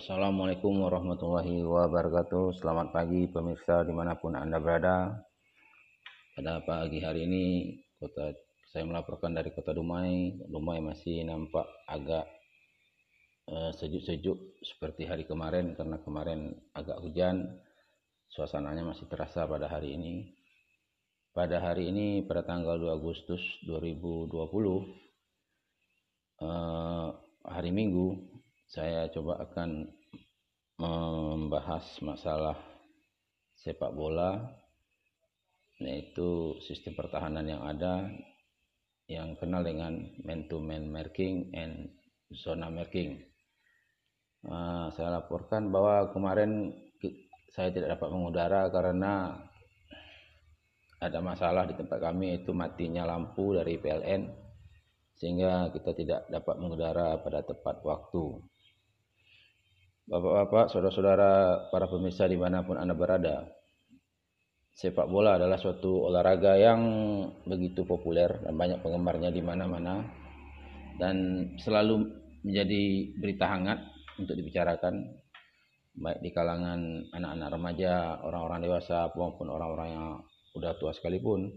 Assalamualaikum warahmatullahi wabarakatuh. Selamat pagi pemirsa di mana pun Anda berada. Pada pagi hari ini kota saya melaporkan dari kota Dumai. Dumai masih nampak agak uh, sejuk-sejuk seperti hari kemarin Karena kemarin agak hujan. Suasananya masih terasa pada hari ini. Pada hari ini pada tanggal 2 Agustus 2020 uh, Hari Minggu saya coba akan membahas masalah sepak bola yaitu sistem pertahanan yang ada yang kenal dengan man to man marking and zona marking. Uh, saya laporkan bahwa kemarin saya tidak dapat mengudara karena ada masalah di tempat kami itu matinya lampu dari PLN sehingga kita tidak dapat mengudara pada tepat waktu. Bapak-bapak, saudara-saudara, para pemirsa di mana pun Anda berada, sepak bola adalah suatu olahraga yang begitu populer dan banyak penggemarnya di mana-mana dan selalu menjadi berita hangat untuk dibicarakan baik di kalangan anak-anak remaja, orang-orang dewasa maupun orang-orang yang sudah tua sekalipun.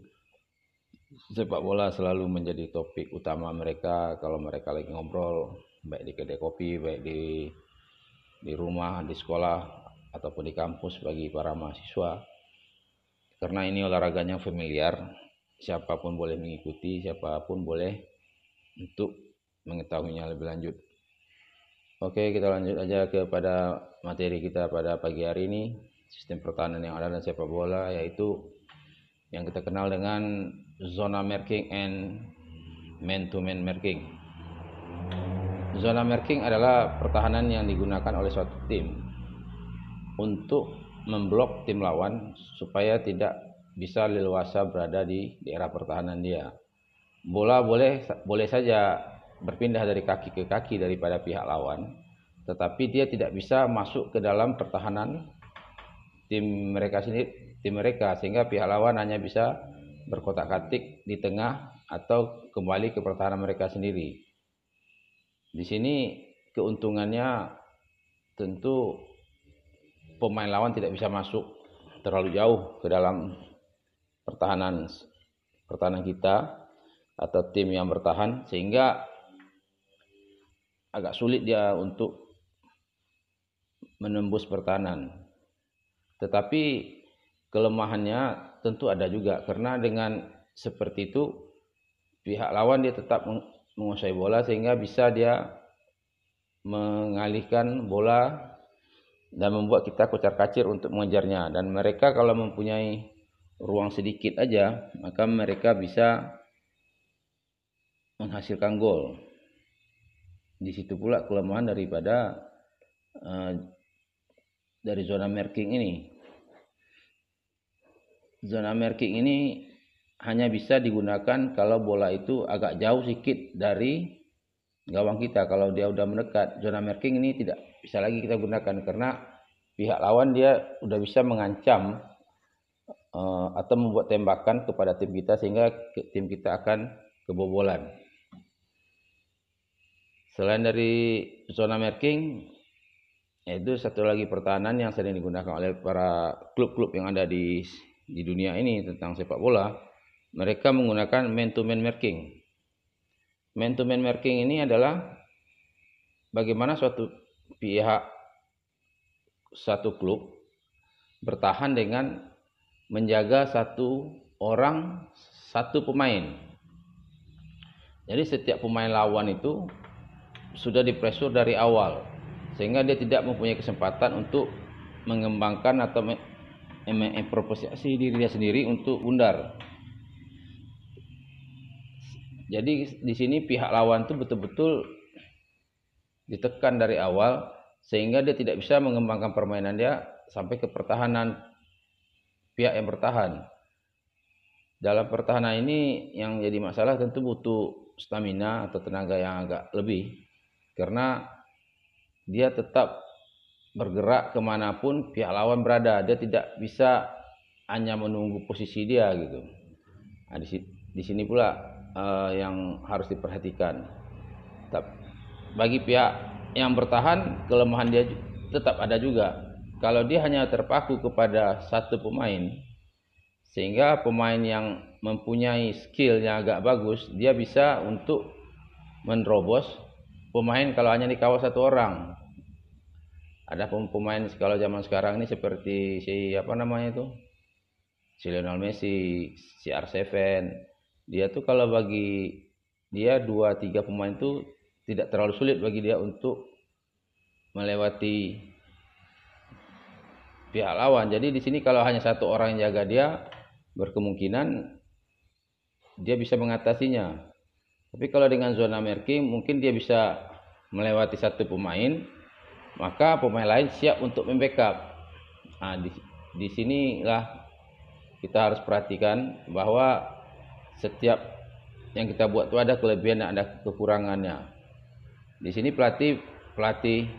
Sepak bola selalu menjadi topik utama mereka kalau mereka lagi ngobrol baik di kedai kopi, baik di di rumah, di sekolah, ataupun di kampus bagi para mahasiswa. Karena ini olahraganya familiar, siapa pun boleh mengikuti, siapa pun boleh untuk mengetahuinya lebih lanjut. Oke, kita lanjut aja kepada materi kita pada pagi hari ini. Sistem pertahanan yang ada dalam sepak bola yaitu yang kita kenal dengan zona marking and man-to-man -man marking. Zona marking adalah pertahanan yang digunakan oleh suatu tim untuk memblok tim lawan supaya tidak bisa leluasa berada di daerah pertahanan dia. Bola boleh boleh saja berpindah dari kaki ke kaki daripada pihak lawan, tetapi dia tidak bisa masuk ke dalam pertahanan tim mereka sendiri, tim mereka sehingga pihak lawan hanya bisa berkotak-katik di tengah atau kembali ke pertahanan mereka sendiri. Di sini keuntungannya tentu pemain lawan tidak bisa masuk terlalu jauh ke dalam pertahanan pertahanan kita atau tim yang bertahan sehingga agak sulit dia untuk menembus pertahanan. Tetapi kelemahannya tentu ada juga karena dengan seperti itu pihak lawan dia tetap menguasai bola sehingga bisa dia mengalihkan bola dan membuat kita kocar kacir untuk mengejarnya. Dan mereka kalau mempunyai ruang sedikit aja maka mereka bisa menghasilkan gol. Di situ pula kelemahan daripada uh, dari zona marking ini. Zona marking ini hanya bisa digunakan kalau bola itu agak jauh sedikit dari gawang kita. Kalau dia udah mendekat, zona marking ini tidak bisa lagi kita gunakan karena pihak lawan dia udah bisa mengancam uh, atau membuat tembakan kepada tim kita sehingga tim kita akan kebobolan. Selain dari zona marking, itu satu lagi pertahanan yang sering digunakan oleh para klub-klub yang ada di di dunia ini tentang sepak bola mereka menggunakan man-to-man marking. Man-to-man marking ini adalah bagaimana suatu pihak satu klub bertahan dengan menjaga satu orang satu pemain. Jadi setiap pemain lawan itu sudah dipresur dari awal sehingga dia tidak mempunyai kesempatan untuk mengembangkan atau memproposisi diri dia sendiri untuk undar. Jadi di sini pihak lawan itu betul-betul ditekan dari awal sehingga dia tidak bisa mengembangkan permainan dia sampai ke pertahanan pihak yang bertahan. Dalam pertahanan ini yang jadi masalah tentu butuh stamina atau tenaga yang agak lebih karena dia tetap bergerak ke mana pun pihak lawan berada dia tidak bisa hanya menunggu posisi dia gitu nah, di sini pula uh, yang harus diperhatikan. Bagi pihak yang bertahan, kelemahan dia tetap ada juga. Kalau dia hanya terpaku kepada satu pemain, sehingga pemain yang mempunyai skill yang agak bagus, dia bisa untuk menerobos pemain kalau hanya dikawal satu orang. Ada pemain kalau zaman sekarang ini seperti si apa namanya itu? Si Lionel Messi, si R7. Dia tuh kalau bagi dia dua tiga pemain itu tidak terlalu sulit bagi dia untuk melewati pihak lawan. Jadi di sini kalau hanya satu orang yang jaga dia, berkemungkinan dia bisa mengatasinya. Tapi kalau dengan zona marking mungkin dia bisa melewati satu pemain, maka pemain lain siap untuk membackup. Nah, di, di sinilah kita harus perhatikan bahwa setiap yang kita buat itu ada kelebihan dan ada kekurangannya. Di sini pelatih pelatih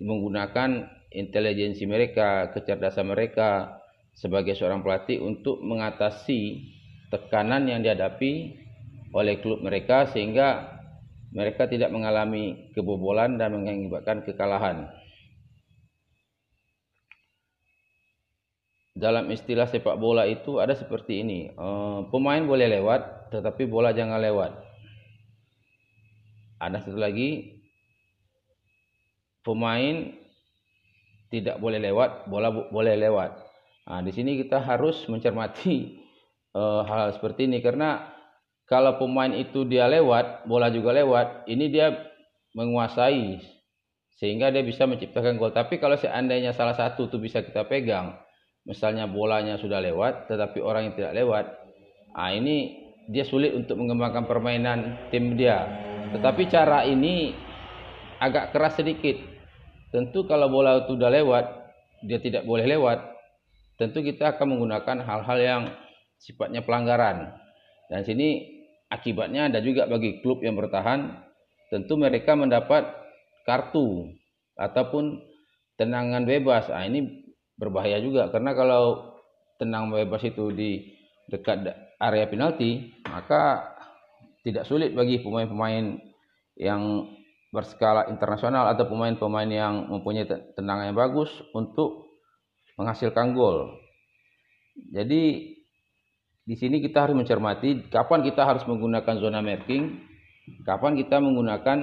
menggunakan intelijensi mereka, kecerdasan mereka, sebagai seorang pelatih untuk mengatasi tekanan yang dihadapi oleh klub mereka sehingga mereka tidak mengalami kebobolan dan mengakibatkan kekalahan. Dalam istilah sepak bola itu ada seperti ini, uh, pemain boleh lewat, tetapi bola jangan lewat. Ada satu lagi, pemain tidak boleh lewat, bola boleh lewat. Nah, di sini kita harus mencermati uh, hal, hal seperti ini karena kalau pemain itu dia lewat, bola juga lewat, ini dia menguasai sehingga dia bisa menciptakan gol. Tapi kalau seandainya salah satu itu bisa kita pegang, misalnya bolanya sudah lewat, tetapi orang yang tidak lewat, ah ini dia sulit untuk mengembangkan permainan tim dia. Tetapi cara ini agak keras sedikit. Tentu kalau bola itu sudah lewat, dia tidak boleh lewat, tentu kita akan menggunakan hal-hal yang sifatnya pelanggaran. Dan sini akibatnya ada juga bagi klub yang bertahan, tentu mereka mendapat kartu ataupun tenangan bebas. Nah, ini berbahaya juga karena kalau tenang bebas itu di dekat area penalti, maka tidak sulit bagi pemain-pemain yang berskala internasional atau pemain-pemain yang mempunyai tendangan yang bagus untuk menghasilkan gol. Jadi di sini kita harus mencermati kapan kita harus menggunakan zona marking, kapan kita menggunakan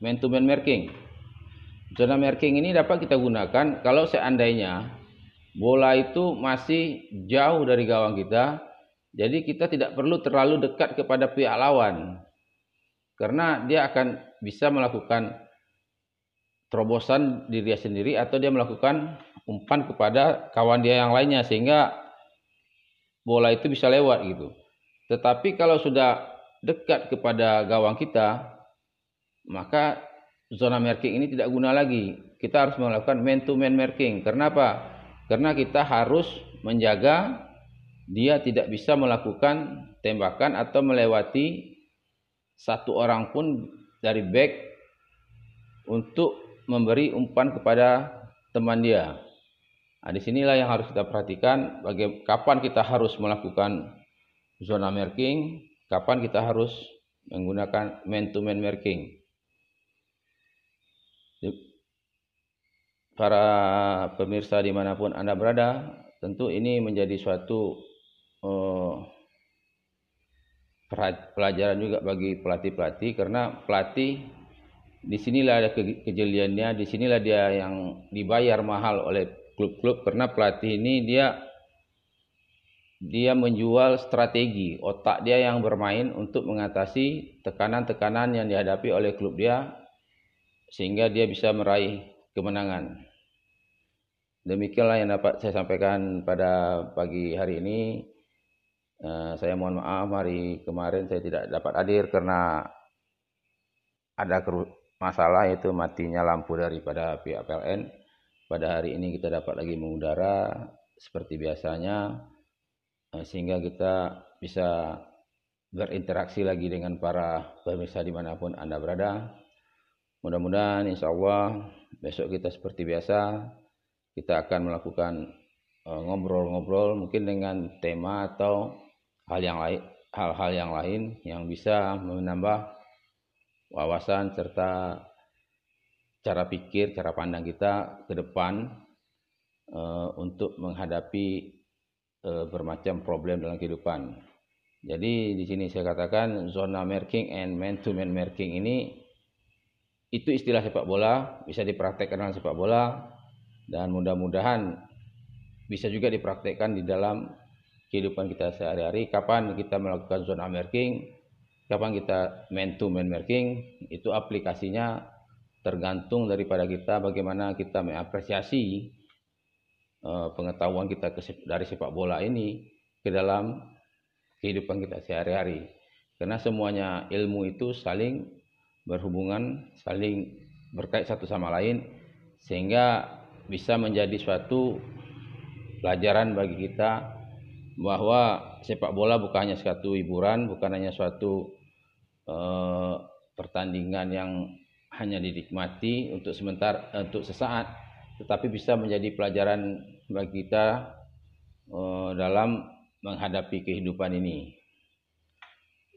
man to man marking. Zona marking ini dapat kita gunakan kalau seandainya bola itu masih jauh dari gawang kita, jadi kita tidak perlu terlalu dekat kepada pihak lawan. Karena dia akan bisa melakukan terobosan diri dia sendiri atau dia melakukan umpan kepada kawan dia yang lainnya sehingga bola itu bisa lewat gitu. Tetapi kalau sudah dekat kepada gawang kita, maka zona marking ini tidak guna lagi. Kita harus melakukan man to man marking. Kenapa? Karena kita harus menjaga dia tidak bisa melakukan tembakan atau melewati satu orang pun dari back untuk memberi umpan kepada teman dia. Nah, di sinilah yang harus kita perhatikan bagaimana kapan kita harus melakukan zona marking, kapan kita harus menggunakan man to man marking. Para pemirsa di mana pun Anda berada, tentu ini menjadi suatu uh, pelajaran juga bagi pelatih-pelatih karena pelatih di sinilah ada kejeliannya, di sinilah dia yang dibayar mahal oleh klub-klub karena pelatih ini dia dia menjual strategi otak dia yang bermain untuk mengatasi tekanan-tekanan yang dihadapi oleh klub dia sehingga dia bisa meraih kemenangan. Demikianlah yang dapat saya sampaikan pada pagi hari ini. Uh, saya mohon maaf hari kemarin saya tidak dapat hadir karena ada masalah yaitu matinya lampu daripada pihak PLN pada hari ini kita dapat lagi mengudara seperti biasanya eh, sehingga kita bisa berinteraksi lagi dengan para pemirsa di mana pun Anda berada. Mudah-mudahan insya Allah besok kita seperti biasa kita akan melakukan eh, ngobrol-ngobrol mungkin dengan tema atau hal yang lain hal-hal yang lain yang bisa menambah wawasan serta cara pikir, cara pandang kita ke depan uh, untuk menghadapi uh, bermacam problem dalam kehidupan. Jadi di sini saya katakan zona marking and man to man marking ini itu istilah sepak bola bisa dipraktekkan dalam sepak bola dan mudah-mudahan bisa juga dipraktekkan di dalam kehidupan kita sehari-hari. Kapan kita melakukan zona marking kapan kita man to man marking itu aplikasinya tergantung daripada kita bagaimana kita mengapresiasi uh, pengetahuan kita dari sepak bola ini ke dalam kehidupan kita sehari-hari. Karena semuanya ilmu itu saling berhubungan saling berkait satu sama lain sehingga bisa menjadi suatu pelajaran bagi kita bahwa sepak bola bukan hanya suatu hiburan bukan hanya suatu Eh, pertandingan yang hanya dinikmati untuk sebentar untuk sesaat tetapi bisa menjadi pelajaran bagi kita uh, dalam menghadapi kehidupan ini.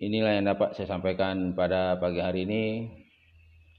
Inilah yang dapat saya sampaikan pada pagi hari ini.